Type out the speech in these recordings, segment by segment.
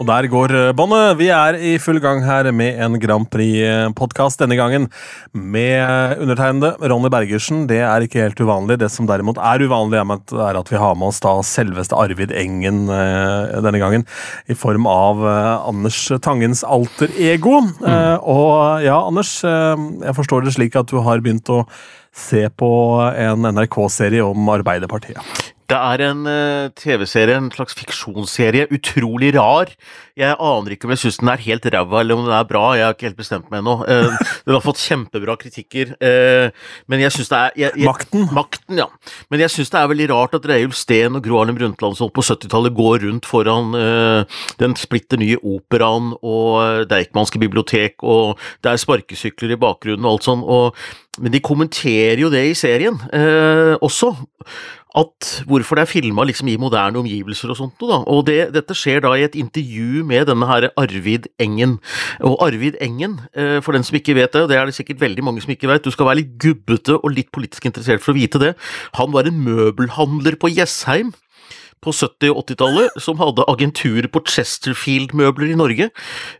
Og der går eh, båndet. Vi er i full gang her med en Grand Prix-podkast denne gangen med undertegnede Ronny Bergersen. Det er ikke helt uvanlig. Det som derimot er uvanlig, er at vi har med oss da selveste Arvid Engen eh, denne gangen. I form av eh, Anders Tangens alter ego. Mm. Og ja, Anders, jeg forstår det slik at du har begynt å se på en NRK-serie om Arbeiderpartiet. Det er en uh, TV-serie, en slags fiksjonsserie. Utrolig rar. Jeg aner ikke om jeg syns den er helt ræva eller om den er bra. Jeg har ikke helt bestemt meg ennå. Uh, den har fått kjempebra kritikker. Uh, men jeg syns det er jeg, jeg, Makten? Makten, ja. Men jeg syns det er veldig rart at Reiulf Steen og Gro Harlem Brundtland på 70-tallet går rundt foran den splitter nye operaen og Deichmanske bibliotek, og det er sparkesykler i bakgrunnen og alt sånn. Og, men de kommenterer jo det i serien også at hvorfor det er filma liksom i moderne omgivelser og sånt noe, da. Og det, dette skjer da i et intervju med denne her Arvid Engen. Og Arvid Engen, eh, for den som ikke vet det, og det er det sikkert veldig mange som ikke vet, du skal være litt gubbete og litt politisk interessert for å vite det, han var en møbelhandler på Jessheim på 70- og 80-tallet som hadde agentur på Chesterfield-møbler i Norge.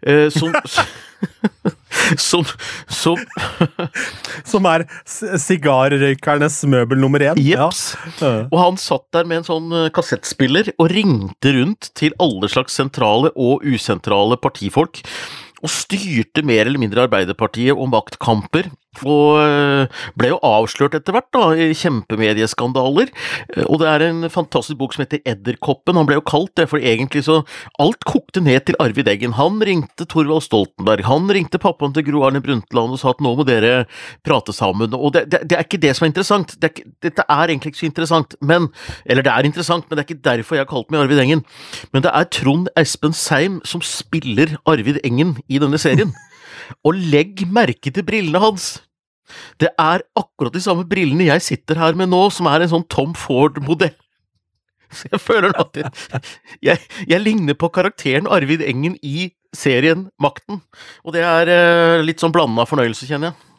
Eh, som, som, som Som er sigarrøykernes møbel nummer én? Jeps. Ja. Og han satt der med en sånn eh, kassettspiller og ringte rundt til alle slags sentrale og usentrale partifolk og styrte mer eller mindre Arbeiderpartiet og maktkamper og eh, ble jo avslørt etter hvert, da, i kjempemedieskandaler. Eh, og det er en fantastisk bok som heter Edderkoppen. Han ble jo kalt det, for egentlig så Alt kokte ned til Arvid Eggen. Han ringte Thorvald Stoltenberg, han ringte pappaen til Gro Arne Brundtland og sa at nå må dere prate sammen. Og det, det, det er ikke det som er interessant. Det er, dette er egentlig ikke så interessant, men Eller det er interessant, men det er ikke derfor jeg har kalt meg Arvid Engen. Men det er Trond Espen Seim som spiller Arvid Engen i denne serien. Og legg merke til brillene hans! Det er akkurat de samme brillene jeg sitter her med nå, som er en sånn Tom Ford-modell. Så jeg føler at jeg, jeg, jeg, ligner på karakteren Arvid Engen i serien Makten. Og det er eh, litt sånn blanda fornøyelse, kjenner jeg.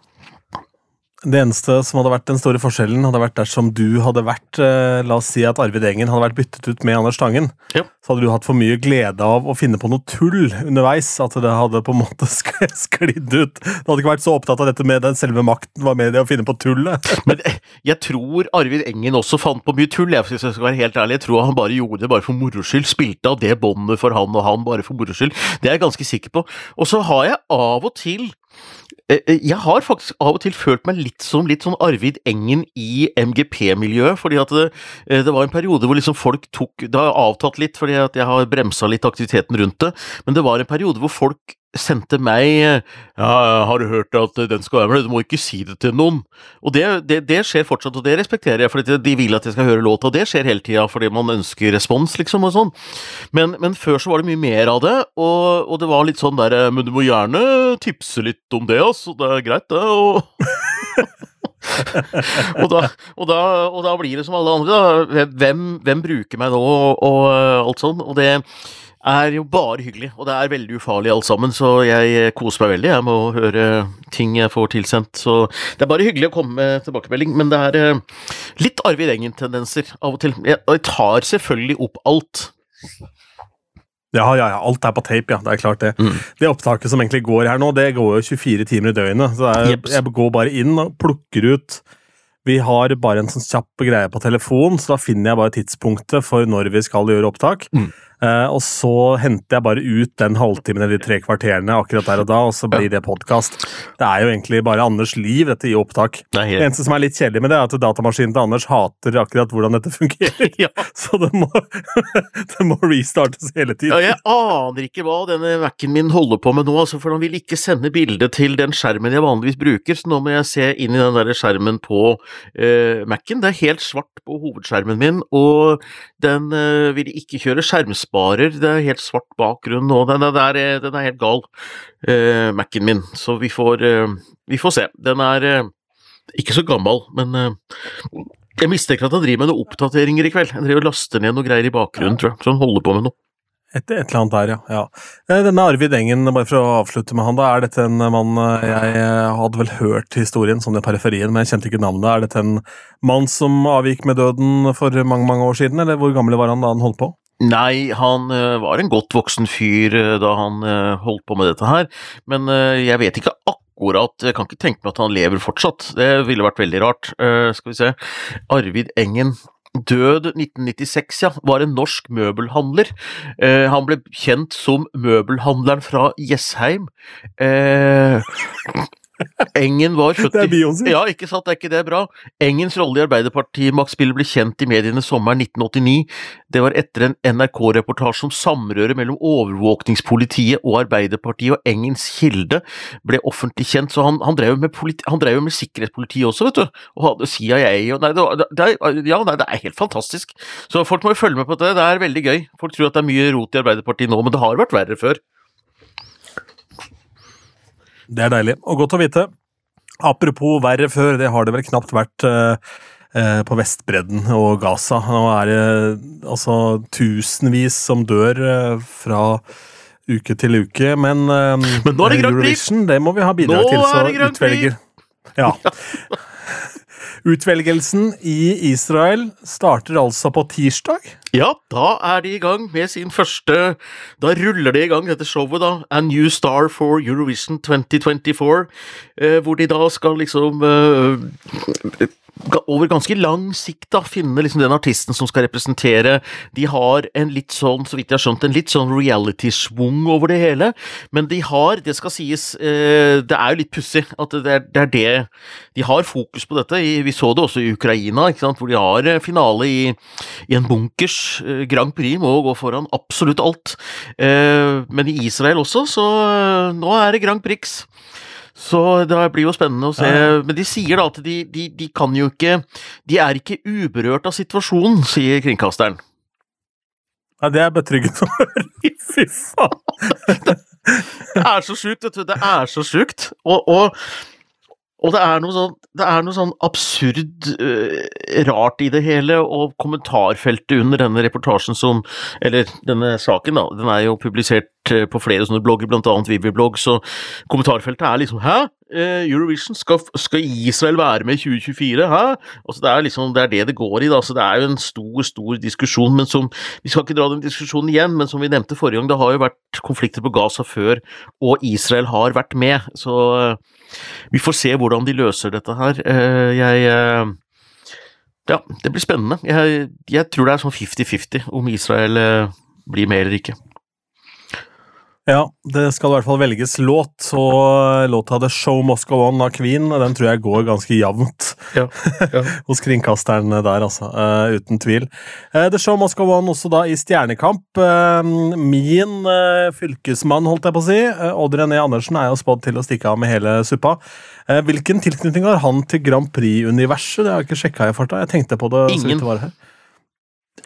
Det eneste som hadde vært den store forskjellen, hadde vært dersom du hadde vært eh, La oss si at Arvid Engen hadde vært byttet ut med Anders Tangen. Ja. Så hadde du hatt for mye glede av å finne på noe tull underveis. At det hadde på en måte sklidd ut. Du hadde ikke vært så opptatt av dette med den selve makten, var med det å finne på tullet. Men eh, jeg tror Arvid Engen også fant på mye tull, jeg, hvis jeg skal være helt ærlig. Jeg tror han bare gjorde det bare for moro skyld. Spilte av det båndet for han og han bare for moro skyld. Det er jeg ganske sikker på. Og så har jeg av og til jeg har faktisk av og til følt meg litt som litt sånn Arvid Engen i MGP-miljøet. fordi at det, eh, det, var en periode hvor liksom folk tok Det har avtatt litt fordi at jeg har bremsa litt aktiviteten rundt det, men det var en periode hvor folk sendte meg ja, har du hørt at den skal være med, du må ikke si det til noen. Og det, det, det skjer fortsatt, og det respekterer jeg, for de vil at jeg skal høre låta, og det skjer hele tida fordi man ønsker respons, liksom, og sånn. Men, men, før så var det mye mer av det, og, og, det var litt sånn der Men du må gjerne tipse litt om det, altså, det er greit, det, og og, da, og, da, og, da, blir det som alle andre, da. Hvem, hvem bruker meg nå, og, og alt sånn. Og det er jo bare hyggelig, og det er veldig ufarlig alt sammen, så jeg koser meg veldig jeg med å høre ting jeg får tilsendt. Så det er bare hyggelig å komme med tilbakemelding, men det er eh, litt Arvid Engen-tendenser av og til. Jeg tar selvfølgelig opp alt. Ja, ja, ja, alt er på tape, ja. Det er klart det. Mm. Det opptaket som egentlig går her nå, det går jo 24 timer i døgnet. Så er, jeg går bare inn og plukker ut vi har bare en sånn kjapp greie på telefon, så da finner jeg bare tidspunktet for når vi skal gjøre opptak. Mm. Uh, og så henter jeg bare ut den halvtimen eller de tre kvarterene akkurat der og da, og så blir ja. det podkast. Det er jo egentlig bare Anders' liv, dette i opptak. Det, det, eneste som er litt kjedelig med det, er at datamaskinen til Anders hater akkurat hvordan dette fungerer. ja. Så det må, det må, restartes hele tiden. Ja, jeg aner ikke hva denne Mac-en min holder på med nå, altså, for han vil ikke sende bilde til den skjermen jeg vanligvis bruker, så nå må jeg se inn i den der skjermen på uh, Mac-en. Det er helt svart på hovedskjermen min, og den uh, vil ikke kjøre skjermspill sparer. Det er helt svart bakgrunn nå. Den, den, er, den er, helt gal, uh, Mac-en min. Så vi får, uh, vi får, se. Den er uh, ikke så gammel, men jeg mistenker at han driver med noen oppdateringer i kveld. Han driver og laster ned noe greier i bakgrunnen, tror jeg. Så han holder på med noe. Et, et, eller annet der, ja. ja. Denne Arvid Engen, bare for å avslutte med han, da, er dette en mann Jeg hadde vel hørt historien sånn i periferien, men jeg kjente ikke navnet. Er dette en mann som avgikk med døden for mange mange år siden, eller hvor gammel var han da han holdt på? Nei, han uh, var en godt voksen fyr uh, da han uh, holdt på med dette her, men jeg vet ikke akkurat Jeg kan ikke tenke meg at han lever fortsatt, det ville vært veldig rart. skal vi se Arvid Engen Død 1996, ja, var en norsk møbelhandler. han ble kjent som møbelhandleren fra Jessheim. Engen var født Det er Beyoncé. Ja, ikke sant, er ikke det bra? Engens rolle i Arbeiderpartimaktspillet ble kjent i mediene sommeren 1989. Det var etter en NRK-reportasje om samrøret mellom overvåkningspolitiet og Arbeiderpartiet, og Engens kilde ble offentlig kjent, så han, han drev med, han drev med sikkerhetspoliti også, vet du, og hadde CIA og Nei, det, det, er, ja, nei, det er helt fantastisk. Så folk må jo følge med på det, det er veldig gøy. Folk tror at det er mye rot i Arbeiderpartiet nå, men det har vært verre før. Det er deilig, og godt å vite. Apropos verre før, det har det vel knapt vært uh, uh, på Vestbredden og Gaza. Nå er det altså tusenvis som dør eh, fra uke til uke, men, men nå er det Eurovision, det må vi ha bidrag nå til. Så utvelger Ja. Utvelgelsen i Israel starter altså på tirsdag. Ja, da er de i gang med sin første Da ruller de i gang dette showet, da. A New Star for Eurovision 2024. Eh, hvor de da skal liksom eh, over ganske lang sikt da, finne liksom den artisten som skal representere. De har en litt sånn, så vidt jeg har skjønt, en litt sånn reality-schwung over det hele. Men de har, det skal sies, eh, det er jo litt pussig at det er, det er, det De har fokus på dette. Vi så det også i Ukraina, ikke sant, hvor de har eh, finale i, i en bunkers. Eh, Grand Prix må gå foran absolutt alt. Men i Israel også, så nå er det Grand Prix. Så det blir jo spennende å se. Men de sier da at de, de, de, kan jo ikke De er ikke uberørt av situasjonen, sier kringkasteren. Ja, det er betryggende å høre. Fy faen! det er så sjukt, vet du. Det er så sjukt. Og, og, og det, er sånn, det, er noe sånn, absurd uh, rart i det hele, og kommentarfeltet under denne reportasjen som Eller denne saken, da. Den er jo publisert Eh, på flere sånne blogger, blant annet Vivi-blogg, så kommentarfeltet er liksom Hæ? Eh, Eurovision? Skal, skal, Israel være med i 2024? Hæ? Altså, det er liksom det er det det går i, da. Så det er jo en stor, stor diskusjon. Men som Vi skal ikke dra den diskusjonen igjen, men som vi nevnte forrige gang, det har jo vært konflikter på Gaza før, og Israel har vært med. Så eh, vi får se hvordan de løser dette her. Jeg ja, det blir spennende. Jeg, jeg tror det er sånn 50-50 om Israel blir med eller ikke. Ja, det skal i hvert fall velges låt, og låta The Show Must Go On av Queen den tror jeg går ganske jevnt ja, ja. hos kringkasteren der, altså. Uh, uten tvil. Uh, The Show Must Go On også da i Stjernekamp. Uh, min fylkesmann, holdt jeg på å si, Odd René Andersen, er jo spådd til å stikke av med hele suppa. hvilken tilknytning har han til Grand Prix-universet? Det har jeg ikke sjekka i farta. Jeg tenkte på det. Ingen.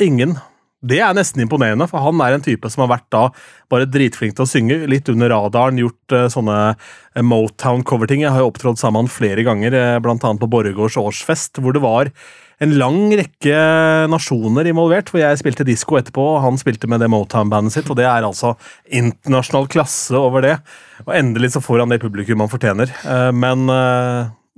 Ingen. Det er nesten imponerende, for han er en type som har vært da bare dritflink til å synge. Litt under radaren, gjort uh, sånne uh, Motown-coverting. Jeg har jo opptrådt sammen flere ganger, uh, bl.a. på Borregaards årsfest, hvor det var en lang rekke nasjoner involvert. Hvor jeg spilte disko etterpå, og han spilte med det Motown-bandet sitt. Og det er altså internasjonal klasse over det. Og endelig så får han det publikum han fortjener. Men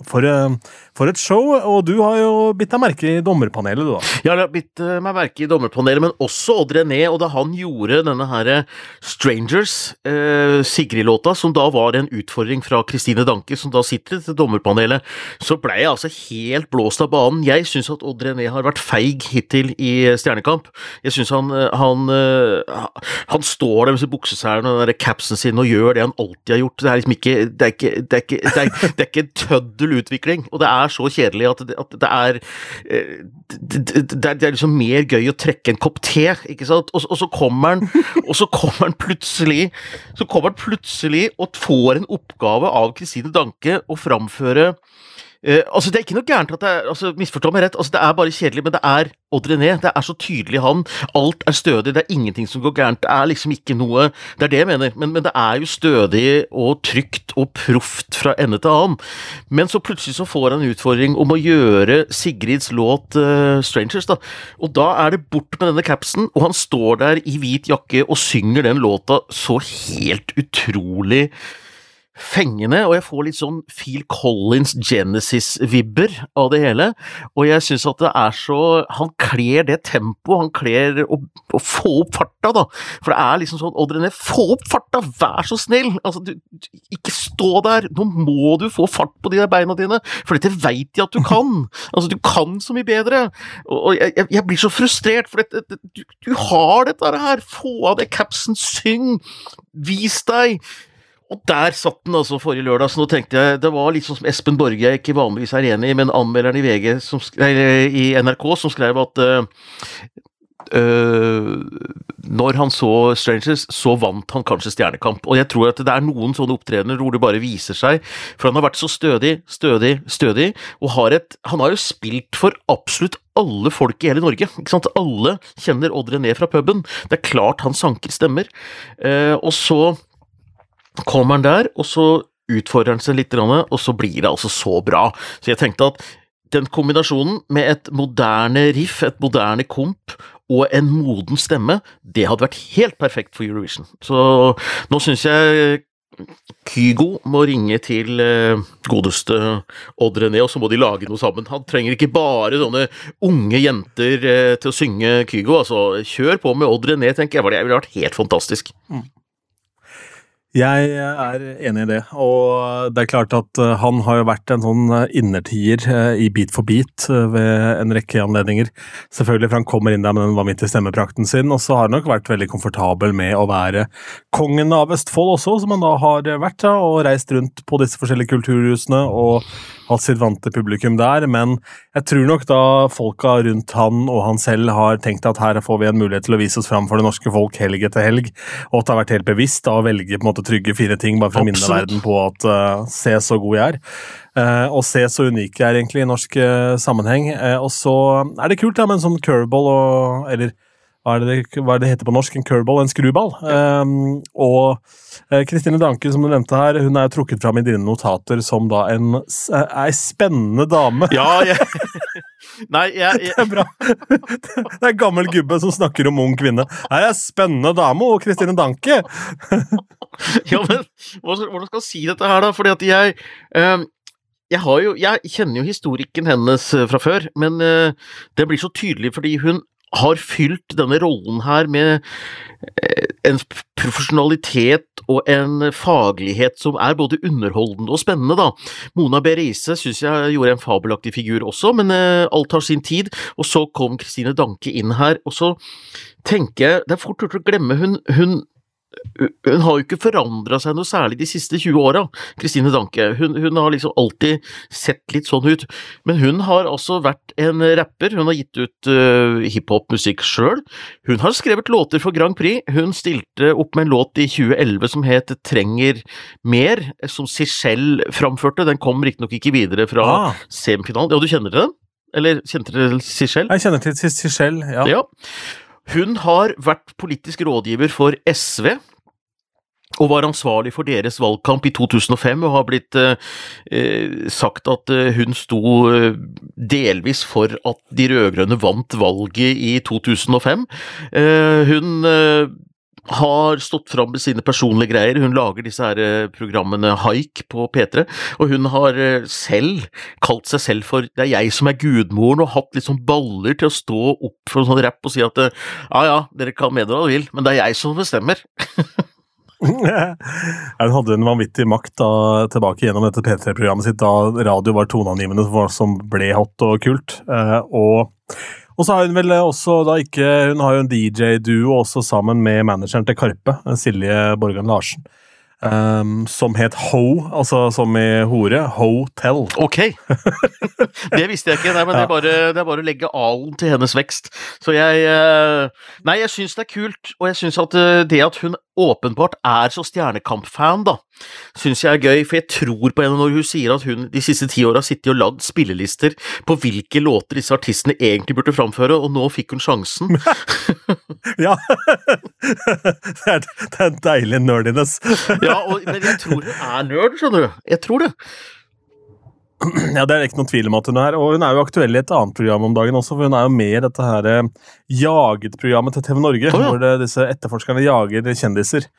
for, eh, for, et show, og du har jo bitt deg merke i dommerpanelet, du da. Jeg har bitt eh, meg merke i dommerpanelet, men også Odd René, og da han gjorde denne her eh, Strangers, eh, Sigrid-låta, som da var en utfordring fra Kristine Danke, som da sitter til dommerpanelet, så blei jeg altså helt blåst av banen. Jeg syns at Odd René har vært feig hittil i Stjernekamp. Jeg syns han, han, han står der med bukseselen og den der capsen sin og gjør det han alltid har gjort. Det er liksom ikke Det er ikke, det ikke, ikke tøddel null utvikling, og det er så kjedelig at det, at det er eh, det, det, er liksom mer gøy å trekke en kopp te, ikke sant, og, og så kommer han og så kommer han plutselig Så kommer han plutselig og får en oppgave av Kristine Danke å framføre Uh, altså Det er ikke noe gærent at det er altså Misforstå meg rett, altså det er bare kjedelig, men det er Odd René. Det er så tydelig han. Alt er stødig, det er ingenting som går gærent. Det er liksom ikke noe Det er det jeg mener, men, men det er jo stødig og trygt og proft fra ende til annen. Men så plutselig så får han en utfordring om å gjøre Sigrids låt uh, 'Strangers', da. Og da er det bort med denne capsen, og han står der i hvit jakke og synger den låta så helt utrolig fengende, og jeg får litt sånn Phil Collins Genesis-vibber av det hele. Og jeg syns at det er så Han kler det tempoet, han kler å, å, få opp farta, da. For det er liksom sånn Odd René, få opp farta, vær så snill! Altså, du, ikke stå der! Nå må du få fart på de der beina dine, for dette veit jeg at du kan! Altså, du kan så mye bedre! Og, og jeg, jeg, blir så frustrert, for dette, du, du har dette her! Få av det capsen, syng! Vis deg! Og der satt den altså forrige lørdag, så nå tenkte jeg Det var litt sånn som Espen Borge jeg ikke vanligvis er enig i, men anmelderen i VG som, eller, i NRK som skrev at uh, uh, når han så Strangers, så vant han kanskje Stjernekamp. Og jeg tror at det er noen sånne opptredener hvor det bare viser seg, for han har vært så stødig, stødig, stødig, og har et Han har jo spilt for absolutt alle folk i hele Norge. ikke sant? Alle kjenner Odd René fra puben. Det er klart han sanker stemmer. Uh, og så kommer han der, og så utfordrer han seg litt, og så blir det altså så bra. Så jeg tenkte at den kombinasjonen med et moderne riff, et moderne komp og en moden stemme, det hadde vært helt perfekt for Eurovision. Så nå syns jeg Kygo må ringe til eh, godeste Odd René, og så må de lage noe sammen. Han trenger ikke bare sånne unge jenter eh, til å synge Kygo. Altså, kjør på med Odd René, tenker jeg. Det ville vært helt fantastisk. Mm. Jeg er enig i det, og det er klart at eh, han har jo vært en sånn eh, innertier eh, i Beat for beat ved en rekke anledninger. Selvfølgelig, for han kommer inn der med den vanvittige stemmeprakten sin, og så har han nok vært veldig komfortabel med å være kongen av Østfold også, som han da har vært, da, og reist rundt på disse forskjellige kulturhusene og hatt sitt vante publikum der, men jeg tror nok da folka rundt han og han selv har tenkt at her får vi en mulighet til å vise oss fram for det norske folk helg etter helg, og at det har vært helt bevisst da, å velge på en måte trygge fire ting bare for å minne verden på at uh, se så god jeg er. Uh, og se så unik jeg er egentlig i norsk uh, sammenheng. og så er det kult ja, med en sånn curveball og Eller hva er, det, hva er det heter på norsk? En curveball? En skruball. Um, og Kristine Danke, som du nevnte her, hun er trukket fram i dine notater som da en ei spennende dame. Ja, jeg, Nei, jeg, jeg... Det er bra. Det er en gammel gubbe som snakker om ung kvinne. Nei, jeg er spennende dame og Kristine Danke! ja, men hvordan skal jeg si dette her, da? Fordi at jeg um jeg, jo, jeg, kjenner jo historikken hennes eh, fra før, men det blir så tydelig fordi hun har fylt denne rollen her med uh, en profesjonalitet og en faglighet som er både underholdende og spennende, da. Mona B. Riise syns jeg gjorde en fabelaktig figur også, men alt har sin tid. Og så kom Kristine Danke inn her, og så tenker jeg Det er fort gjort å glemme hun, hun hun har jo ikke forandra seg noe særlig de siste 20 åra, Kristine Danke. Hun, hun, har liksom alltid sett litt sånn ut. Men hun har altså vært en rapper, hun har gitt ut uh, hiphop-musikk sjøl. Hun har skrevet låter for Grand Prix. Hun stilte opp med en låt i 2011 som het Trenger mer, som Sichel framførte. Den kom riktignok ikke videre fra ah. semifinalen. Ja, du kjenner til den? Eller kjente dere Sichel? Jeg kjenner til Sichel, ja. ja. Hun har vært politisk rådgiver for SV, og var ansvarlig for deres valgkamp i 2005, og har blitt eh, sagt at eh, hun sto eh, delvis for at de rød-grønne vant valget i 2005. Eh, hun eh, har stått fram med sine personlige greier. Hun lager disse her eh, programmene Haik på P3, og hun har eh, selv kalt seg selv for 'det er jeg som er gudmoren', og hatt litt sånn baller til å stå opp for en sånn rapp og si at eh, 'ja ja, dere kan mene hva dere vil, men det er jeg som bestemmer'. Hun hadde en vanvittig makt da, tilbake gjennom dette P3-programmet sitt da radio var toneangivende som ble hot og kult. og og så har hun vel også da ikke Hun har jo en DJ-duo også sammen med manageren til Karpe, Silje Borgan Larsen. Um, som het Ho, altså som i hore. Hotel. Ok! det visste jeg ikke, nei, men ja. det, er bare, det, er bare, å legge alen til hennes vekst. Så jeg uh, Nei, jeg syns det er kult, og jeg syns at uh, det at hun åpenbart er så Stjernekamp-fan, da, syns jeg er gøy, for jeg tror på henne når hun sier at hun de siste ti åra har sittet og lagd spillelister på hvilke låter disse artistene egentlig burde framføre, og nå fikk hun sjansen. ja! det, er, det er en deilig nerdiness. ja, og, men jeg tror hun er nerd, skjønner du. Jeg tror det. Ja, Det er ikke noen tvil om at hun er, og hun er jo aktuell i et annet program om dagen også, for hun er jo med i dette her eh, Jaget-programmet til TV Norge, oh, ja. hvor det, disse etterforskerne jager kjendiser.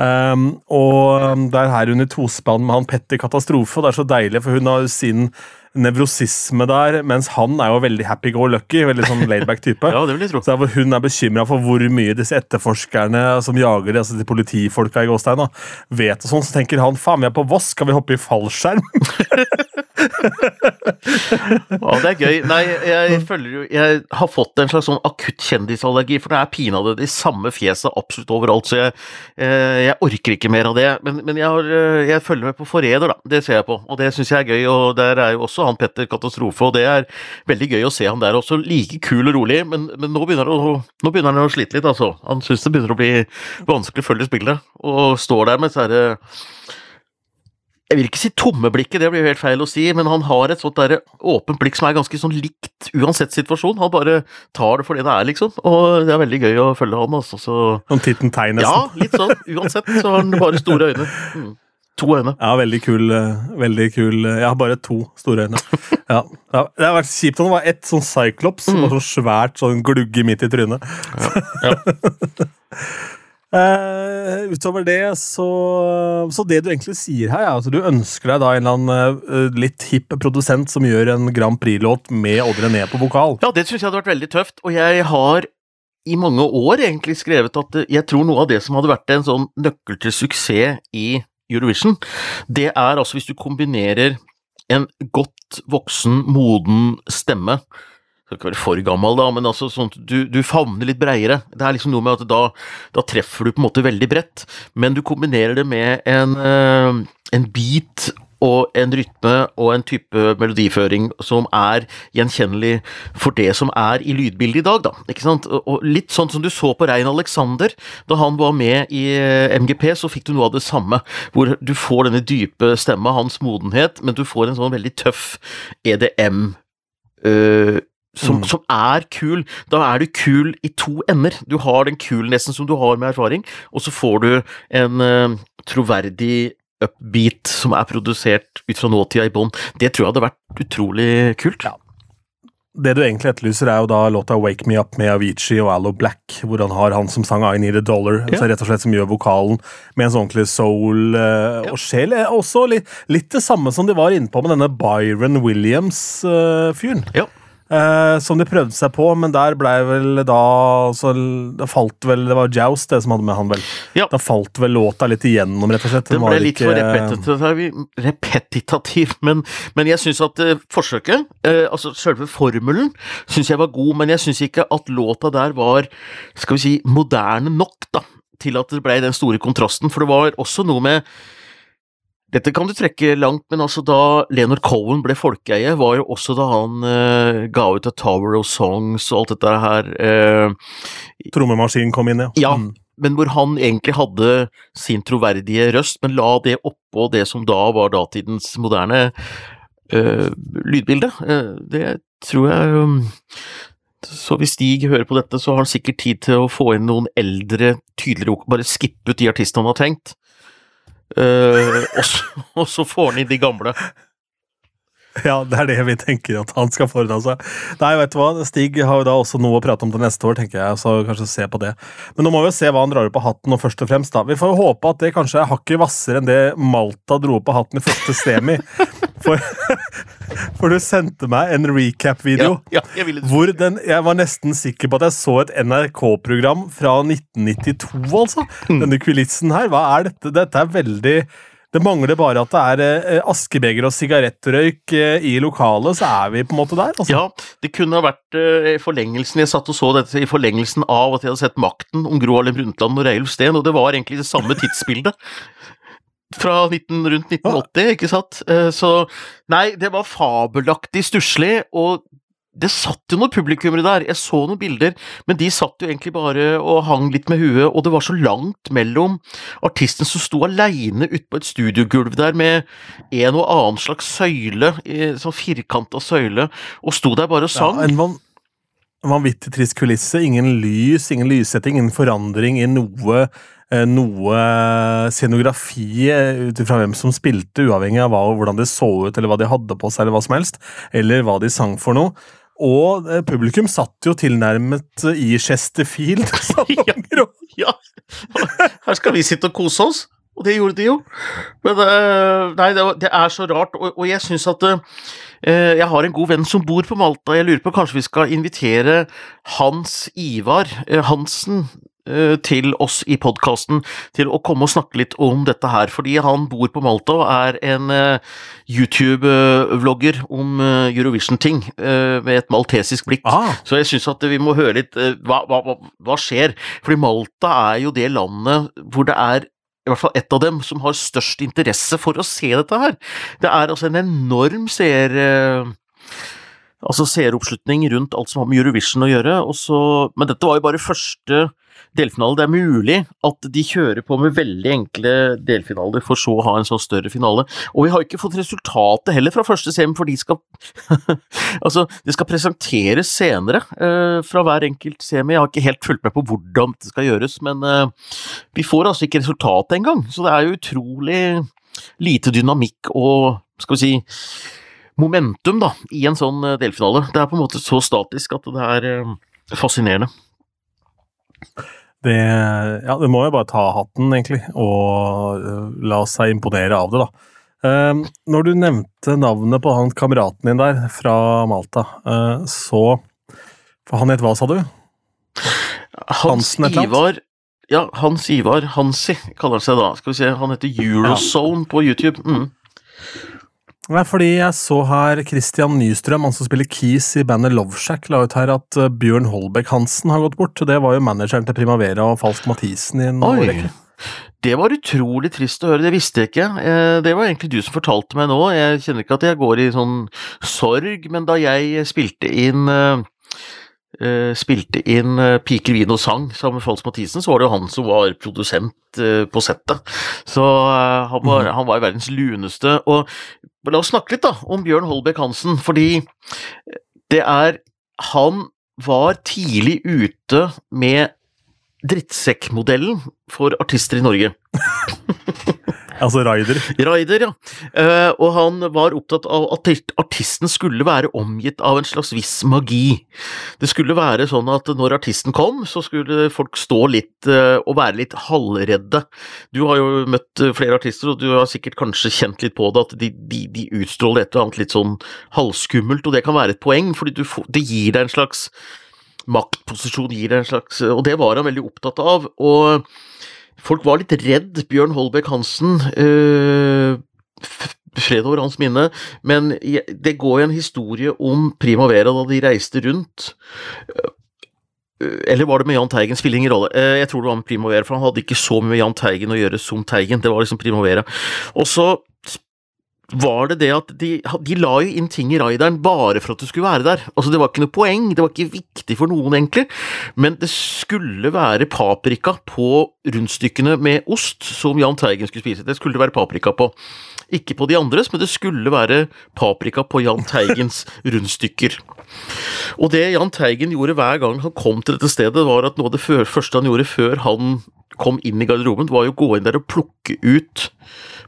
Um, og det er her hun i tospann med han Petter Katastrofe, og det er så deilig, for hun har sin nevrosisme der, mens han er jo veldig happy-go-lucky. veldig sånn laidback type. ja, det vil jeg tro. Så hvor Hun er bekymra for hvor mye disse etterforskerne som jager altså de politifolka i Gåstein, da, vet og sånn. Så tenker han faen, vi er på Voss, skal vi hoppe i fallskjerm? ja, det er gøy. Nei, jeg følger jo Jeg har fått en slags sånn akutt kjendisallergi, for det er pinadø de samme fjeset absolutt overalt, så jeg, eh, jeg, orker ikke mer av det. Men, men jeg, har, eh, jeg, følger med på Forræder, da. Det ser jeg på, og det syns jeg er gøy. Og der er jo også han Petter Katastrofe, og det er veldig gøy å se han der også. Like kul og rolig, men, men nå, begynner å, nå, begynner han å slite litt, altså. Han syns det begynner å bli vanskelig å følge spillet, og står der med disse jeg vil ikke si tomme blikket, det blir jo helt feil å si, men han har et sånt der åpent blikk som er ganske sånn likt uansett situasjon. Han bare tar det for det det er, liksom. Og det er veldig gøy å følge han, altså. Så... Sånn titten tegn, nesten. Ja, litt sånn. Uansett så har han bare store øyne. Mm. To øyne. Ja, veldig kul. Eh, veldig kul. Jeg har bare to store øyne. Ja. Det har vært kjipt om det var ett sånn Cyclops mm. og så svært sånn glugge midt i trynet. Ja. ja. Uh, utover det, så, så det du egentlig sier her, er at du ønsker deg da en eller annen uh, litt hipp produsent som gjør en Grand Prix-låt med Odd René på vokal. Ja, det syns jeg hadde vært veldig tøft, og jeg har i mange år egentlig skrevet at jeg tror noe av det som hadde vært en sånn nøkkel til suksess i Eurovision, det er altså hvis du kombinerer en godt voksen, moden stemme skal ikke være for gammel, da, men altså sånn du, du favner litt breiere. Det er liksom noe med at da, da, treffer du på en måte veldig bredt, men du kombinerer det med en, uh, en beat og en rytme og en type melodiføring som er gjenkjennelig for det som er i lydbildet i dag, da. Ikke sant? Og litt sånn som du så på Rein Alexander, da han var med i eh, MGP, så fikk du noe av det samme. Hvor du får denne dype stemma, hans modenhet, men du får en sånn veldig tøff EDM. Uh, som, mm. som, er kul. Da er du kul i to ender. Du har den kulnessen som du har med erfaring, og så får du en uh, troverdig upbeat som er produsert ut fra nåtida i bånn. Det tror jeg hadde vært utrolig kult. Ja. Det du egentlig etterlyser, er jo da låta 'Wake Me Up' med Avicii og Allo Black, hvor han har han som sang 'I Need a Dollar', ja. altså rett og slett som gjør vokalen med en sånn ordentlig soul uh, ja. og sjel. Også litt, litt, det samme som de var inne på med denne Byron Williams-fyren. Uh, ja. Eh, som de prøvde seg på, men der ble vel da så Det falt vel Det var Joust det som hadde med han, vel. Ja. Da falt vel låta litt igjennom, rett og slett. Den ble litt ikke, for repetitiv, men, men jeg syns at uh, forsøket, eh, altså selve formelen, syns jeg var god, men jeg syns ikke at låta der var, skal vi si, moderne nok, da, til at det ble den store kontrasten, for det var også noe med dette kan du trekke langt, men altså da Leonard Cohen ble folkeeie, var jo også da han uh, ga ut A Tower of Songs og alt dette her uh, Trommemaskinen kom inn, ja. ja mm. Men hvor han egentlig hadde sin troverdige røst, men la det oppå det som da var datidens moderne uh, lydbilde. det tror jeg um, så hvis Stig hører på dette, så har han sikkert tid til å få inn noen eldre, tydeligere Bare skippe ut de artistene han har tenkt. Uh, og, så, og, så, får han inn de gamle. Ja, det er det vi tenker at han skal foreta seg. Nei, vet du hva, Stig har jo da også noe å prate om til neste år, tenker jeg. så kanskje se på det. Men nå må vi jo se hva han drar opp av hatten, og først og fremst da. Vi får jo håpe at det kanskje er hakket hvassere enn det Malta dro opp av hatten i første semi. For, for, du sendte meg en recap-video ja, ja, hvor den, jeg var nesten sikker på at jeg så et NRK-program fra 1992, altså. Mm. Denne kulissen her. Hva er dette? Dette er veldig det mangler bare at det er eh, askebeger og sigarettrøyk eh, i lokalet, så er vi på en måte der. Altså. Ja, det kunne ha vært eh, forlengelsen Jeg satt og så dette i forlengelsen av at jeg hadde sett Makten om Gro Harlem Brundtland og Reiulf Steen, og det var egentlig det samme tidsbildet fra 19, rundt 1980, ikke sant? Eh, så nei, det var fabelaktig stusslig, og det satt jo noen publikummere der, jeg så noen bilder, men de satt jo egentlig bare og hang litt med huet, og det var så langt mellom artisten som sto aleine ute på et studiogulv der med en og annen slags søyle, sånn firkanta søyle, og sto der bare og sang. Ja, en van vanvittig trist kulisse. Ingen lys, ingen lyssetting, ingen forandring i noe noe scenografi eh, ut ifra hvem som spilte, uavhengig av hva, hvordan de så ut, eller hva de hadde på seg, eller hva som helst, eller hva de sang for noe. og eh, publikum satt jo tilnærmet i Chesterfield. ja, ja. Her skal vi sitte og kose oss. Og det gjorde de jo. Men nei, det, det, er så rart, og, jeg syns at Jeg har en god venn som bor på Malta. Jeg lurer på kanskje vi skal invitere Hans Ivar Hansen til oss i podkasten til å komme og snakke litt om dette her, fordi han bor på Malta og er en YouTube-vlogger om Eurovision-ting med et maltesisk blikk. Ah. Så jeg syns at vi må høre litt hva, hva, hva skjer? Fordi Malta er jo det landet hvor det er i hvert fall ett av dem, som har størst interesse for å se dette her. Det er altså en enorm seer... Eh, altså seeroppslutning rundt alt som har med Eurovision å gjøre, så, men dette var jo bare første delfinale. Det er mulig at de kjører på med veldig enkle delfinaler, for så å ha en sånn større finale. Og vi har ikke fått resultatet heller fra første semi, for de skal Altså, det skal presenteres senere uh, fra hver enkelt semi. Jeg har ikke helt fulgt med på hvordan det skal gjøres, men uh, vi får altså ikke resultatet engang. Så det er jo utrolig lite dynamikk og, skal vi si momentum da, i en sånn eh, delfinale. Det er på en måte så statisk at det er fascinerende. Det, ja, det må jo bare ta hatten, egentlig, og uh, la seg imponere av det, da. Uh, når du nevnte navnet på han kameraten din der, fra Malta, uh, så For han het hva, sa du? Hans Ivar Ja, Hans Ivar Hansi kaller han seg da. Skal vi se, Han heter Eurozone ja. på YouTube. Mm. Nei, fordi jeg så her Christian Nystrøm, han som spiller Keys i bandet Loveshack, la ut her at eh, Bjørn Holbæk Hansen har gått bort. Det var jo manageren til Primavera og Falsk Mathisen i en årrekke. Det var utrolig trist å høre, det visste jeg ikke. Eh, det var egentlig du som fortalte meg nå. Jeg kjenner ikke at jeg går i sånn sorg, men da jeg spilte inn eh, spilte inn uh, Piker, vin og sang sammen med Fals Mathisen, så var det jo han som var produsent uh, på settet. Så han var, mm. han, var, verdens luneste. Og la oss snakke litt da om Bjørn Holbæk Hansen, fordi det er Han var tidlig ute med drittsekkmodellen for artister i Norge. Altså Raider? Raider, ja. Uh, og han var opptatt av at artisten skulle være omgitt av en slags viss magi. Det skulle være sånn at når artisten kom, så skulle folk stå litt uh, og være litt halvredde. Du har jo møtt uh, flere artister, og du har sikkert kanskje kjent litt på det, at de, de, de utstråler et eller annet litt sånn halvskummelt, og det kan være et poeng, fordi får, det gir deg en slags maktposisjon, gir deg en slags Og det var han veldig opptatt av. og Folk var litt redd Bjørn Holbæk Hansen. Øh, fred over hans minne, men det går en historie om Primavera da de reiste rundt. Øh, eller var det med Jahn Teigen? Spiller ingen rolle. Øh, jeg tror det var med Primavera, for han hadde ikke så mye med Jahn Teigen å gjøre som Teigen. Det var liksom Primavera. Og så var det det at de, de, la jo inn ting i raideren bare for at du skulle være der. Altså Det var ikke noe poeng, det var ikke viktig for noen, egentlig. Men det skulle være paprika på rundstykkene med ost som Jahn Teigen skulle spise. Det skulle det være paprika på. Ikke på de andres, men det skulle være paprika på Jahn Teigens rundstykker. Og det Jahn Teigen gjorde hver gang han kom til dette stedet, var at noe av det første han gjorde før han kom inn i garderoben, var jo å gå inn der og plukke ut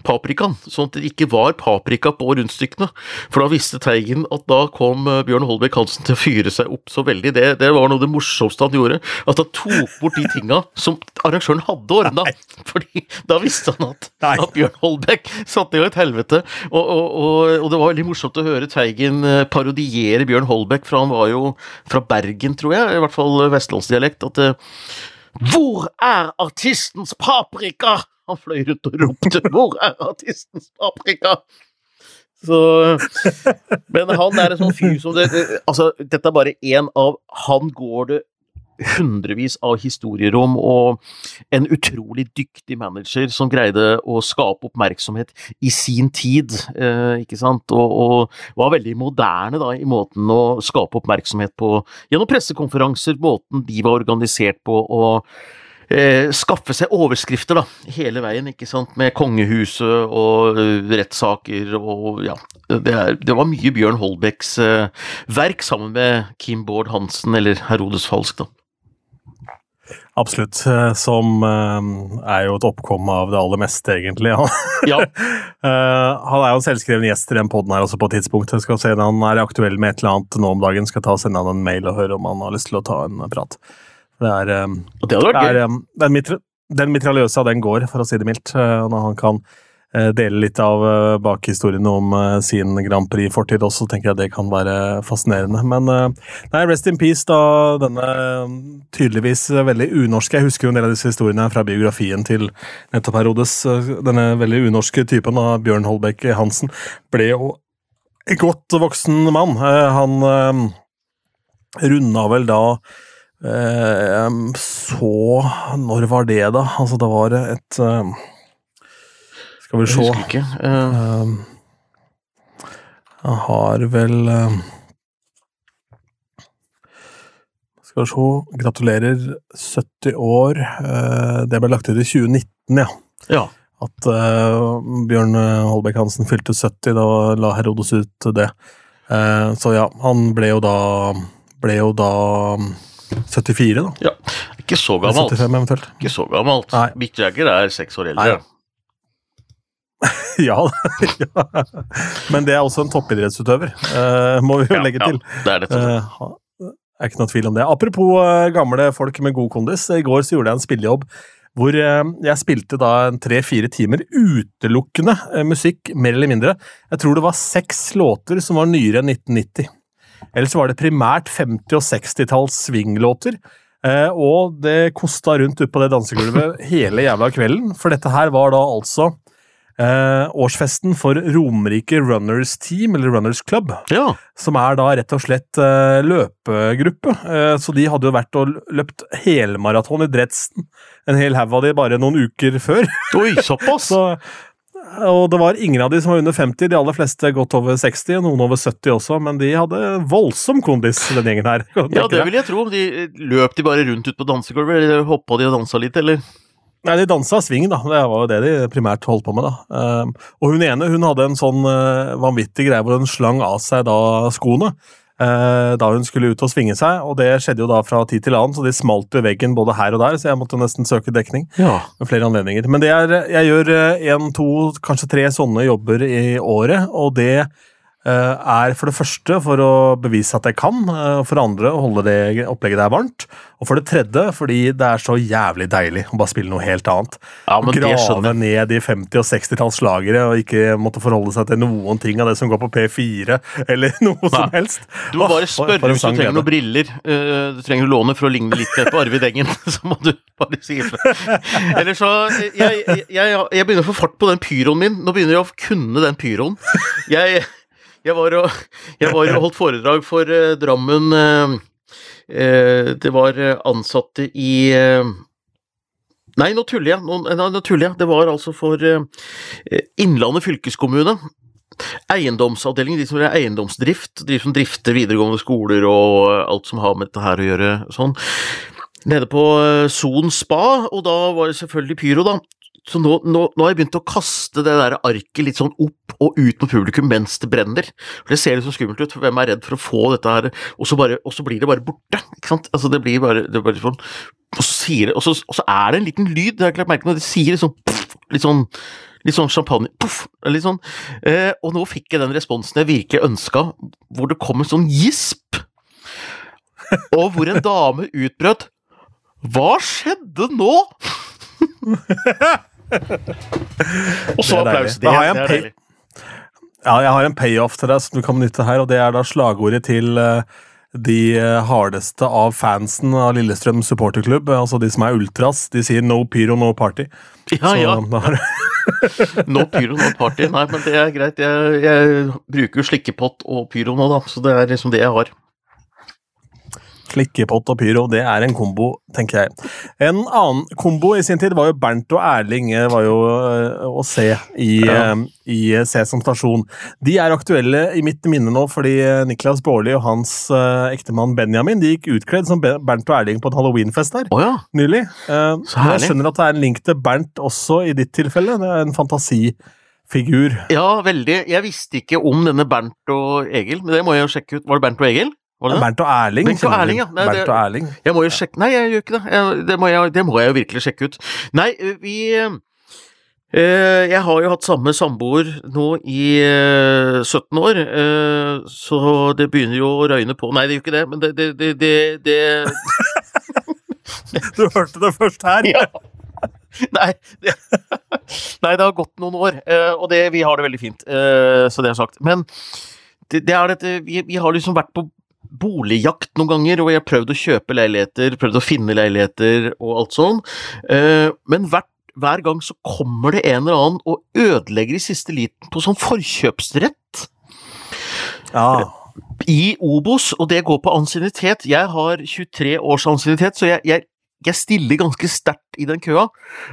paprikaen, sånn at det ikke var paprika på rundstykkene. For da visste Teigen at da kom eh, Bjørn Holbæk Hansen til å fyre seg opp så veldig. Det, det var noe av det morsomste han gjorde. At han tok bort de tinga som arrangøren hadde ordna. Fordi da visste han at, at Bjørn Holbæk satte i et helvete. Og, og, og, og, det var veldig morsomt å høre Teigen eh, parodiere Bjørn Holbæk, for han var jo fra Bergen, tror jeg, i hvert fall vestlandsdialekt. at eh, hvor er artistens paprika? Han fløy rundt og ropte 'Hvor er artistens paprika?' Så, men han er en sånn fyr som det, Altså, dette er bare én av Han går det hundrevis av historier om, og en utrolig dyktig manager som greide å skape oppmerksomhet i sin tid, eh, ikke sant, og, og, var veldig moderne da, i måten å skape oppmerksomhet på gjennom pressekonferanser, måten de var organisert på, og eh, skaffe seg overskrifter da, hele veien, ikke sant, med kongehuset og uh, rettssaker og ja. Det, er, det, var mye Bjørn Holbæks uh, verk sammen med Kim Bård Hansen eller Herodes Falsk, da. Absolutt. Som uh, er jo et oppkom av det aller meste, egentlig. ja. uh, han er jo en selvskreven gjest i den poden her også på et tidspunkt. Jeg skal se når Han er aktuell med et eller annet nå om dagen. Skal ta og sende han en mail og høre om han har lyst til å ta en prat. Det er, det. Um, den, mitra den mitraljøsa, den går, for å si det mildt. når han kan Eh, dele litt av eh, bakhistorien om eh, sin Grand Prix-fortid også, tenker jeg det kan være fascinerende. Men nei, rest in peace, da denne tydeligvis veldig unorske Jeg husker jo en del av disse historiene fra biografien til nettopp Herodes. Denne veldig unorske typen av Bjørn Holbæk Hansen ble jo en godt voksen mann. Han runda vel da så Når var det, da? Altså, det var et skal vi se. Jeg husker ikke. Uh, jeg har vel uh, Skal vi se Gratulerer. 70 år. Uh, det ble lagt ut i 2019, ja. ja. At Bjørn Holbæk Hansen fylte 70, da la Herodes ut det. så ja, han ble jo da Ble jo da 74, da. Ja, Ikke så gammelt. 75 eventuelt. Ikke så gammelt. Mick Jagger er seks år eldre. Nei. ja, ja, Men det er også en toppidrettsutøver, uh, må vi jo ja, legge til. Ja, det er det. Uh, er ikke noe tvil om det. Apropos uh, gamle folk med god kondis. I går så gjorde jeg en spillejobb hvor jeg spilte da tre-fire timer utelukkende musikk, mer eller mindre. Jeg tror det var seks låter som var nyere enn 1990. Ellers var det primært 50- og 60-talls swinglåter. og det kosta rundt ute på det dansegulvet hele jævla kvelden, for dette her var da altså eh, årsfesten for Romerike Runners Team, eller Runners Club. Ja. Som er da rett og slett eh, løpegruppe. Eh, så de hadde jo vært og løpt helmaraton i Dredsen, en hel haug av de bare noen uker før. Oi, såpass! så, og det var ingen av de som var under 50, de aller fleste godt over 60, noen over 70 også, men de hadde voldsom kondis, den gjengen her. Ja, det vil jeg tro. De løp de bare rundt ut på dansegulvet, eller hoppa de og dansa litt, eller? Nei, de dansa swing, da. Det var jo det de primært holdt på med. da. Um, og hun ene hun hadde en sånn uh, vanvittig greie hvor hun slang av seg da skoene. Uh, da hun skulle ut og svinge seg, og det skjedde jo da fra tid til annen, så de smalt jo veggen både her og der, så jeg måtte nesten søke dekning. Ja. Med flere anledninger. Men det er, jeg gjør én, to, kanskje tre sånne jobber i året, og det Eh, er for det første for å bevise at jeg kan, og for det andre å holde det opplegget der varmt, og for det tredje fordi det er så jævlig deilig å bare spille noe helt annet. Ja, Grave ned i 50- og 60-tallslagere og ikke måtte forholde seg til noen ting av det som går på P4, eller noe Nei. som helst. Du må bare spørre hvis du trenger noen briller. Uh, du trenger låne for å ligne litt på Arvid Engen, så må du bare si ifra. Eller så jeg, jeg, jeg, jeg begynner å få fart på den pyroen min. Nå begynner jeg å kunne den pyroen. Jeg jeg var og, jeg var og holdt foredrag for uh, Drammen uh, uh, Det var ansatte i Nei, nå tuller jeg. Nå, tuller jeg. Det var altså for Innlandet fylkeskommune. Eiendomsavdeling, de som gjør eiendomsdrift, de som drifter videregående skoler og alt som har med dette her å gjøre. sånn. Nede på Son spa, og da var det selvfølgelig pyro, da. Så nå, nå, nå, har jeg begynt å kaste det der arket litt sånn opp og ut på publikum mens det brenner. For Det ser litt så skummelt ut, for hvem er redd for å få dette her, og så, bare, og så blir det bare borte. ikke sant? Altså Det blir bare, det blir sånn og så, det, og, så, og så, er det en liten lyd, det har jeg klart merke når det sier liksom sånn litt sånn Litt sånn champagne puff, litt sånn. Eh, og nå fikk jeg den responsen jeg virkelig ønska, hvor det kom en sånn gisp. Og hvor en dame utbrøt Hva skjedde nå?! og så applaus. Da har jeg en pay... Ja, jeg har en payoff til deg som du kan benytte her, og det er da slagordet til uh, de eh, hardeste av fansen av Lillestrøm supporterklubb, altså de som er ultras, de sier 'no pyro, no party'. Ja, så, ja. no pyro, no party. Nei, men det er greit. Jeg, jeg bruker jo slikkepott og pyro nå, da, så det er liksom det jeg har. Slikkepott og pyro, det er en kombo, tenker jeg. En annen kombo i sin tid var jo Bernt og Erling var jo eh, å se i, ja. Eh, i Sesam stasjon. De er aktuelle i mitt minne nå fordi eh, Niklas Baarli og hans ektemann Benjamin de gikk utkledd som Bernt og Erling på et halloweenfest her oh, ja. nylig. Jeg skjønner at det er en link til Bernt også i ditt tilfelle. Det er en fantasifigur. Ja, veldig. Jeg visste ikke om denne Bernt og Egil, men det må jeg jo sjekke ut. Var det Bernt og Egil? Var det? Bernt og Erling. Bernt og? Erling, ja. Nei, Bernt og Erling. Jeg må jo sjekke Nei, jeg gjør ikke det. Jeg, det, må jeg, det må jeg jo virkelig sjekke ut. Nei, vi eh, Jeg har jo hatt samme samboer nå i eh, 17 år, eh, så det begynner jo å røyne på Nei, det gjør ikke det, men det, det, det, Du hørte det først her. Ja. Nei, det, nei, det har gått noen år, eh, og det, vi har det veldig fint, eh, så det er sagt. Men det, det er dette vi, vi har liksom vært på boligjakt noen ganger, og jeg har prøvd å kjøpe leiligheter, prøvd å finne leiligheter og alt sånn, Eh, men hvert, hver gang så kommer det en eller annen og ødelegger i siste liten på sånn forkjøpsrett Ja. i Obos, og det går på ansiennitet. Jeg har 23 års ansiennitet, så jeg, jeg, jeg stiller ganske sterkt i den køa,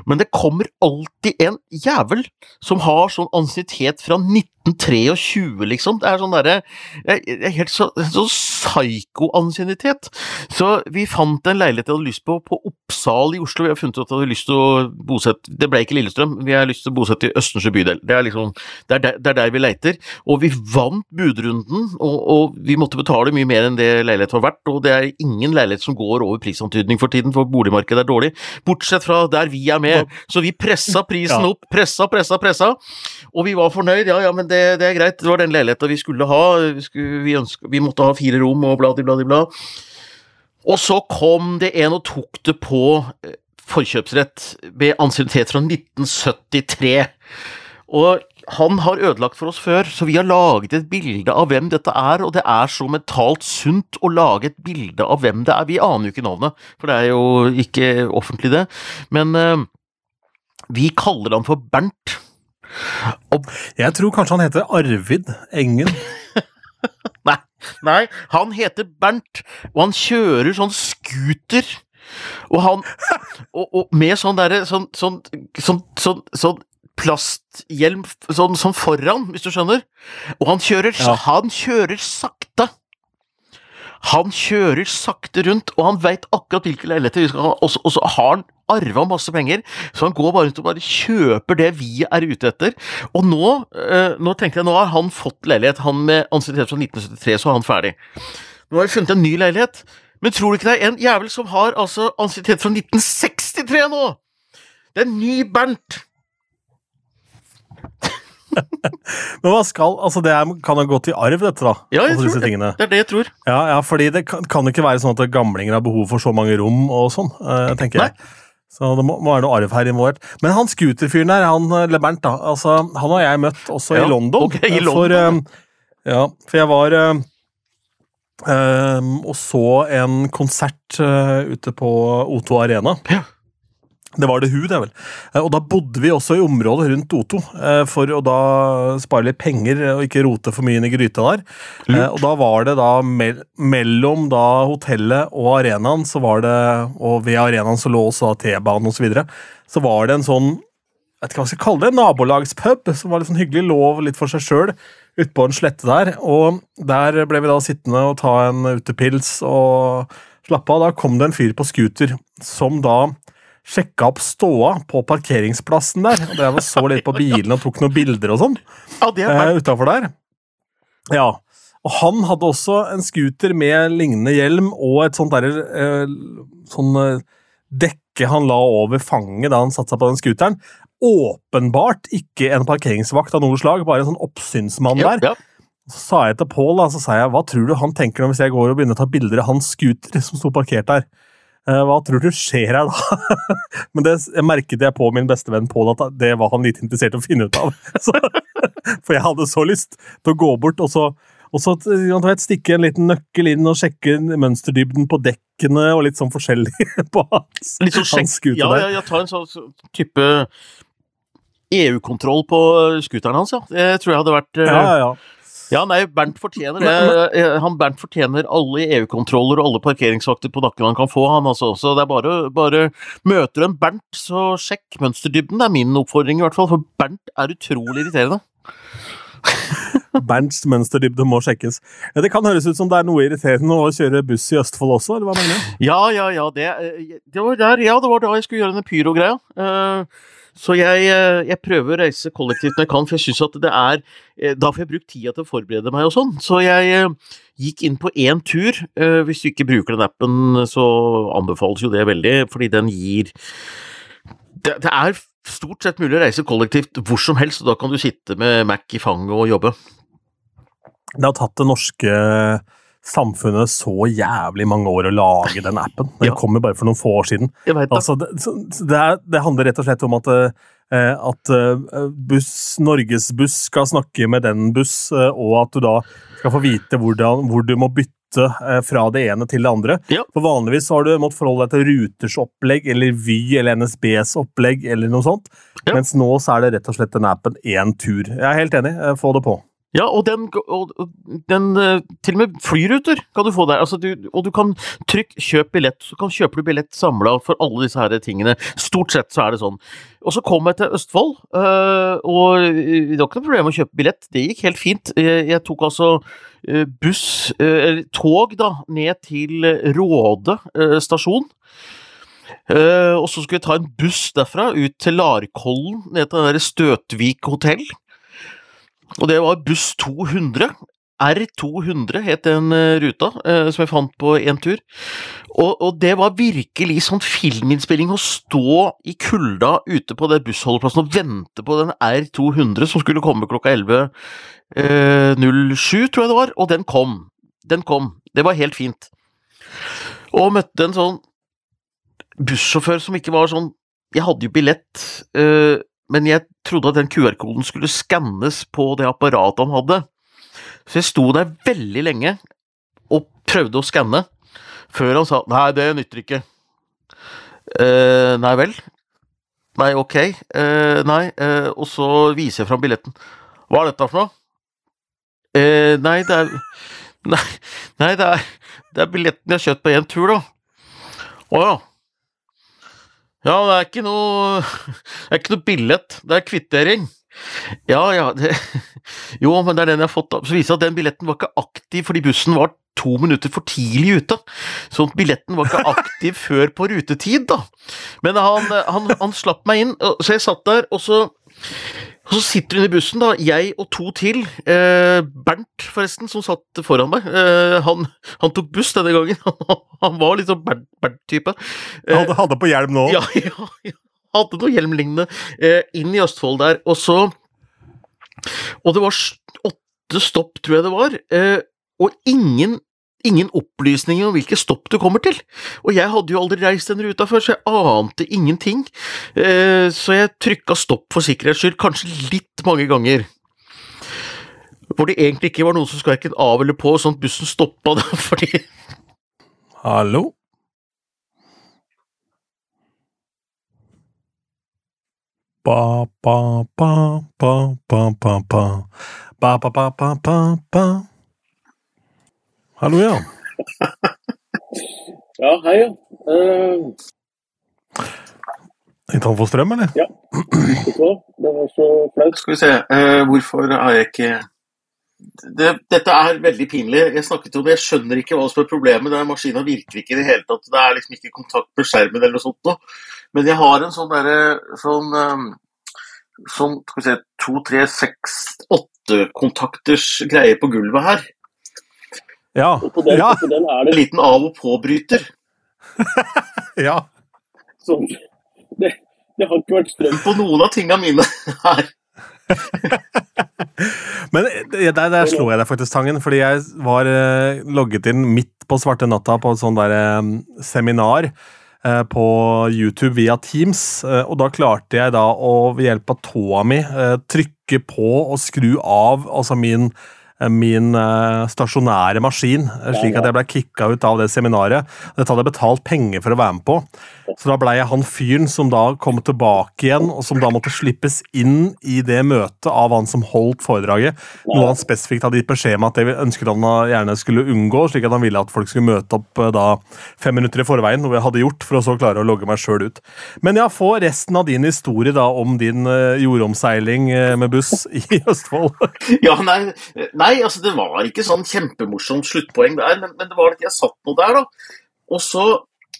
men det kommer alltid en jævel som har sånn ansiennitet fra 1923, liksom. Det er sånn derre er Helt så, så psyko-ansiennitet. Så vi fant en leilighet jeg hadde lyst på på Oppsal i Oslo. Vi har funnet ut at jeg hadde lyst til å bosette Det ble ikke Lillestrøm, vi har lyst til å bosette i Østensjø bydel. Det er liksom det er der, det er der vi leiter. Og vi vant budrunden, og, og vi måtte betale mye mer enn det leilighet var verdt. Og det er ingen leilighet som går over prisantydning for tiden, for boligmarkedet er dårlig. Bortsett fra der vi er med. Så vi pressa prisen opp, pressa, pressa, pressa. Og vi var fornøyd. Ja, ja, men det, det er greit. Det var den leiligheta vi skulle ha. Vi, skulle, vi, ønske, vi måtte ha fire rom og bladi, bladi, bla. Og så kom det en og tok det på eh, forkjøpsrett ved ansiennitet fra 1973. Og han har ødelagt for oss før, så vi har laget et bilde av hvem dette er, og det er så mentalt sunt å lage et bilde av hvem det er. Vi aner jo ikke navnet, for det er jo ikke offentlig, det. Men uh, vi kaller han for Bernt. Og Jeg tror kanskje han heter Arvid Engen. Nei, nei, han heter Bernt, og han kjører sånn scooter. Og han og, og Med sånn derre sånn, sånn, sånn, sånn, sånn plasthjelm sånn, sånn foran, hvis du skjønner. Og han kjører, Ja. han kjører sakte. Han kjører sakte rundt, og han veit akkurat hvilke leiligheter vi skal ha, og så, har han arva masse penger, så han går bare rundt og bare kjøper det vi er ute etter. Og nå, eh, nå tenkte jeg, nå har han fått leilighet, han med ansiennitet fra 1973, så er han ferdig. Nå har vi funnet en ny leilighet, men tror du ikke det er en jævel som har altså ansiennitet fra 1963 nå? Det er en ny Bernt! Men hva skal Altså, det er, kan ha gått i arv, dette, da? Ja, jeg altså, tror det. Det er det jeg tror. Ja, ja, fordi det kan, kan ikke være sånn at gamlinger har behov for så mange rom og sånn, eh, tenker jeg. Så det må, må være noe arv her involvert. Men han scooterfyren der, han eh, LeBernt, da, altså, han har jeg møtt også Ja, i London. ok, i Eh, London, For, eh, ja, for jeg var eh, eh, og så en konsert ute på O2 Arena. Ja. Det var det hun, det, vel. Eh, Og da bodde vi også i området rundt O2, eh, for å da spare litt penger og ikke rote for mye inn i gryta der. Lurt. Og da var det da mellom da hotellet og arenaen, så var det, og ved arenaen så lå også T-banen osv., så, videre, så var det en sånn jeg vet ikke hva jeg skal kalle det, nabolagspub, som var litt sånn hyggelig, lov litt for seg sjøl utpå en slette der. Og der ble vi da sittende og ta en utepils og slappe av. Da kom det en fyr på scooter som da sjekka opp ståa på parkeringsplassen der. Og og så litt på bilene og tok noen bilder og sånn Ja, er eh, utafor der. Ja. Og han hadde også en scooter med lignende hjelm og et sånt derre uh, sånn uh, dekke han la over fanget da han satte seg på den scooteren. Åpenbart ikke en parkeringsvakt av noe slag, bare en sånn oppsynsmann Ja, der. ja. Så sa jeg til Pål, så sa jeg, hva tror du han tenker nå hvis jeg går og begynner å ta bilder av hans scooter som sto parkert der? Eh, Hva tror du skjer her da? Men det jeg merket jeg på min bestevenn Pål at det var han lite interessert i å finne ut av. Så, for jeg hadde så lyst til å gå bort og så, og så vet, stikke en liten nøkkel inn og sjekke mønsterdybden på dekkene og litt sånn forskjellig på hans, Litt sånn hans scooter Ja, der. ja, ja, ta en sånn sånn type EU-kontroll på scooteren hans, ja. Det tror jeg hadde vært eh, Ja, ja, ja. Ja, nei, Bernt fortjener det. Eh, Han Bernt fortjener alle EU-kontroller og alle parkeringsvakter på nakken han kan få, han altså. Så det er bare, bare Møter du en Bernt, så sjekk mønsterdybden. Det er min oppfordring, i hvert fall. For Bernt er utrolig irriterende. Bernts mønsterdybde må sjekkes. Ja, det kan høres ut som det er noe irriterende å kjøre buss i Østfold også, eller hva mener du? Ja, ja, ja. Det, eh, det var der, ja, det var da jeg skulle gjøre denne pyrogreia. Eh, Så jeg, eh, jeg, prøver å reise kollektivt når jeg kan, for jeg syns at det er eh, Da får jeg brukt tida til å forberede meg og sånn. Så jeg eh, gikk inn på én tur. Hvis du ikke bruker den appen, så anbefales jo det veldig, fordi den gir det, det er stort sett mulig å reise kollektivt hvor som helst, og da kan du sitte med Mac i fanget og jobbe. Det har tatt det norske samfunnet så jævlig mange år å lage den appen. Den ja. kommer bare for noen få år siden. Altså, det, det, er, det, handler rett og slett om at, eh, at eh, buss, Norges buss skal snakke med den buss, eh, og at du da skal få vite hvordan, hvor du må bytte fra det ene til det andre. Ja. For Vanligvis har du måttet forholde deg til Ruters opplegg eller Vy eller NSBs opplegg. eller noe sånt. Ja. Mens nå så er det rett og slett den appen én tur. Jeg er helt enig. Få det på. Ja, og den, og den, eh, Til og med flyruter kan du få der. Altså du, og du kan trykke 'kjøp billett', så kan kjøper du billett samla for alle disse her tingene. Stort sett så er det sånn. Og så kom jeg til Østfold, øh, og det var ikke noe problem å kjøpe billett. Det gikk helt fint. Jeg, tok altså buss, eller tog, da, ned til Råde stasjon. og så skulle jeg ta en buss derfra ut til Larkollen, ned til det Støtvik hotell. Og det var buss 200. R200 het den uh, ruta, uh, som jeg fant på én tur. Og, og, det var virkelig sånn filminnspilling å stå i kulda ute på det bussholdeplassen og vente på den R200 som skulle komme klokka 11.07, uh, tror jeg det var, og den kom. Den kom. Det var helt fint. Og møtte en sånn bussjåfør som ikke var sånn Jeg hadde jo billett, men jeg trodde at den QR-koden skulle skannes på det apparatet han hadde. Så jeg sto der veldig lenge og prøvde å skanne, før han sa nei, det nytter ikke. Eh, nei vel? Nei, ok. Eh, nei, eh, og så viser jeg fram billetten. Hva er dette for noe? Eh, nei, det er Nei, nei det, er, det er billetten jeg har kjøpt på én tur, da. Å ja. Ja, det er ikke noe Det er ikke noe billett, det er kvittering. Ja, ja det, Jo, men det er den jeg har fått Så viser det at den billetten var ikke aktiv fordi bussen var to minutter for tidlig ute. Så billetten var ikke aktiv før på rutetid, da. Men han, han, han slapp meg inn, så jeg satt der, og så så sitter hun i bussen, da, jeg og to til. Eh, Bernt, forresten, som satt foran meg. Eh, han, han, tok buss denne gangen. han var litt sånn Bernt-type. Eh, hadde, hadde, på hjelm nå? Ja, ja, ja. Hadde noe hjelmlignende. Eh, inn i Østfold der. Og så Og det var åtte stopp, tror jeg det var. Eh, og ingen ingen opplysninger om hvilke stopp du kommer til. Og jeg hadde jo aldri reist den ruta før, så jeg ante ingenting. Eh, så jeg trykka stopp for sikkerhets skyld, kanskje litt mange ganger. Hvor det egentlig ikke var noen som skulle verken av eller på, sånn at bussen stoppa da, fordi Hallo? Ba, ba, ba, ba, ba, ba, ba. Ba, ba, ba, ba, ba, ba. Hallo, ja. ja, hei. ja. Uh... I tom for strøm, eller? Ja. Det var så flaut. Skal vi se, uh, hvorfor er jeg ikke det, Dette er veldig pinlig. Jeg snakket om det, jeg skjønner ikke hva som er problemet. Det er Maskina virker ikke i det hele tatt. Det er liksom ikke kontakt med skjermen eller noe sånt nå. Men jeg har en sånn derre sånn um, Sånn skal vi se, to, tre, seks, åtte kontakters greie på gulvet her. Ja. Og på den, ja. på den er det en liten av- og påbryter. ja. Sånn. det, det, har ikke vært strøm på noen av tingene mine her. Men der, der, slo jeg deg faktisk, Tangen, fordi jeg var eh, logget inn midt på svarte natta på et sånt der, eh, seminar eh, på YouTube via Teams, eh, og da klarte jeg da å ved hjelp av tåa mi eh, trykke på og skru av altså min min uh, stasjonære maskin, slik at jeg ble kicka ut av det seminaret. Dette hadde jeg betalt penger for å være med på. Så da blei jeg han fyren som da kom tilbake igjen, og som da måtte slippes inn i det møtet av han som holdt foredraget. Noe han spesifikt hadde gitt beskjed om at det ønsket han gjerne skulle unngå, slik at han ville at folk skulle møte opp da fem minutter i forveien, noe jeg hadde gjort, for å så klare å logge meg sjøl ut. Men ja, få resten av din historie da om din jordomseiling med buss i Østfold. ja, nei, nei Nei, altså det var ikke sånn kjempemorsomt sluttpoeng der, men, men det var at jeg satt nå der, da. Og så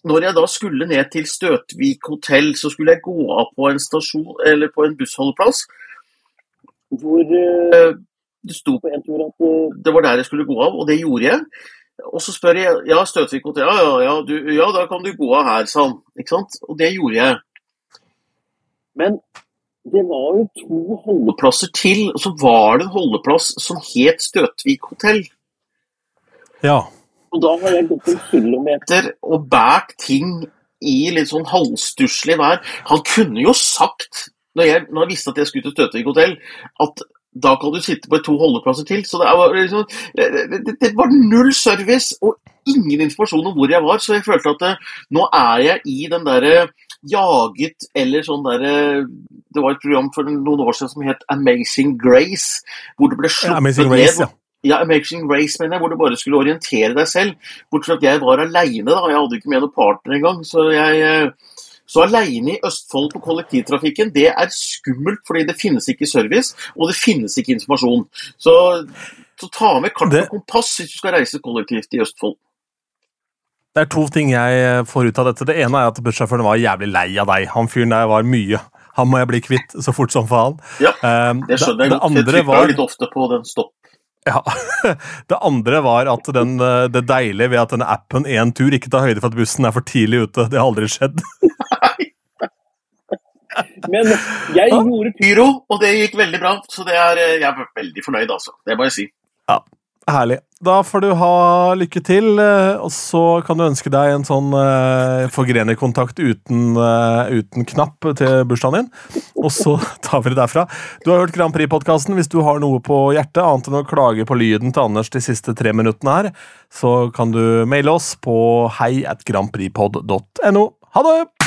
når jeg da skulle ned til Støtvik hotell, så skulle jeg gå av på en stasjon, eller på en bussholdeplass. Hvor uh, det sto på en tur at eh, det var der jeg skulle gå av, og det gjorde jeg. Og så spør jeg ja, Støtvik hotell, ja, ja, ja, du, ja, da kan du gå av her, sa han. Ikke sant? Og det gjorde jeg. Men det var jo to holdeplasser til, og så var det en holdeplass som het Støtvik hotell. Ja. Og da har jeg gått en kilometer og båret ting i litt sånn halvstusslig vær. Han kunne jo sagt, når jeg, når jeg visste at jeg skulle til Støtvik hotell, at da kan du sitte på to holdeplasser til. Så det var, liksom, det, det var null service og ingen informasjon om hvor jeg var. Så jeg følte at det, nå er jeg i den derre jaget eller sånn derre Det var et program for noen år siden som het Amazing Grace, hvor det ble sluppet ja, ned. Ja. Ja, Amazing Race, mener jeg, hvor du bare skulle orientere deg selv. Bortsett fra at jeg var aleine, da. Jeg hadde ikke med noen partner engang. Så jeg så aleine i Østfold på kollektivtrafikken, det er skummelt, fordi det finnes ikke service, og det finnes ikke informasjon. Så, så ta med kart og kompass hvis du skal reise kollektivt i Østfold. Det er to ting jeg får ut av dette. Det ene er at bussjåføren var jævlig lei av deg. Han fyren der var mye. Han må jeg bli kvitt så fort som faen. Ja, det skjønner jeg godt. Jeg trykker var... litt ofte på den stopp. Ja. Det andre var at den, det deilige ved at denne appen Entur ikke tar høyde for at bussen er for tidlig ute. Det har aldri skjedd. Men jeg gjorde pyro, og det gikk veldig bra. Så det er, jeg er veldig fornøyd, altså. Det må jeg si. Ja, Herlig. Da får du ha lykke til, og så kan du ønske deg en sånn uh, forgrenerkontakt uten, uh, uten knapp til bursdagen din. Og så tar vi det derfra. Du har hørt Grand Prix-podkasten. Hvis du har noe på hjertet, annet enn å klage på lyden til Anders de siste tre minuttene her, så kan du maile oss på hei at grandprixpod.no. Ha det!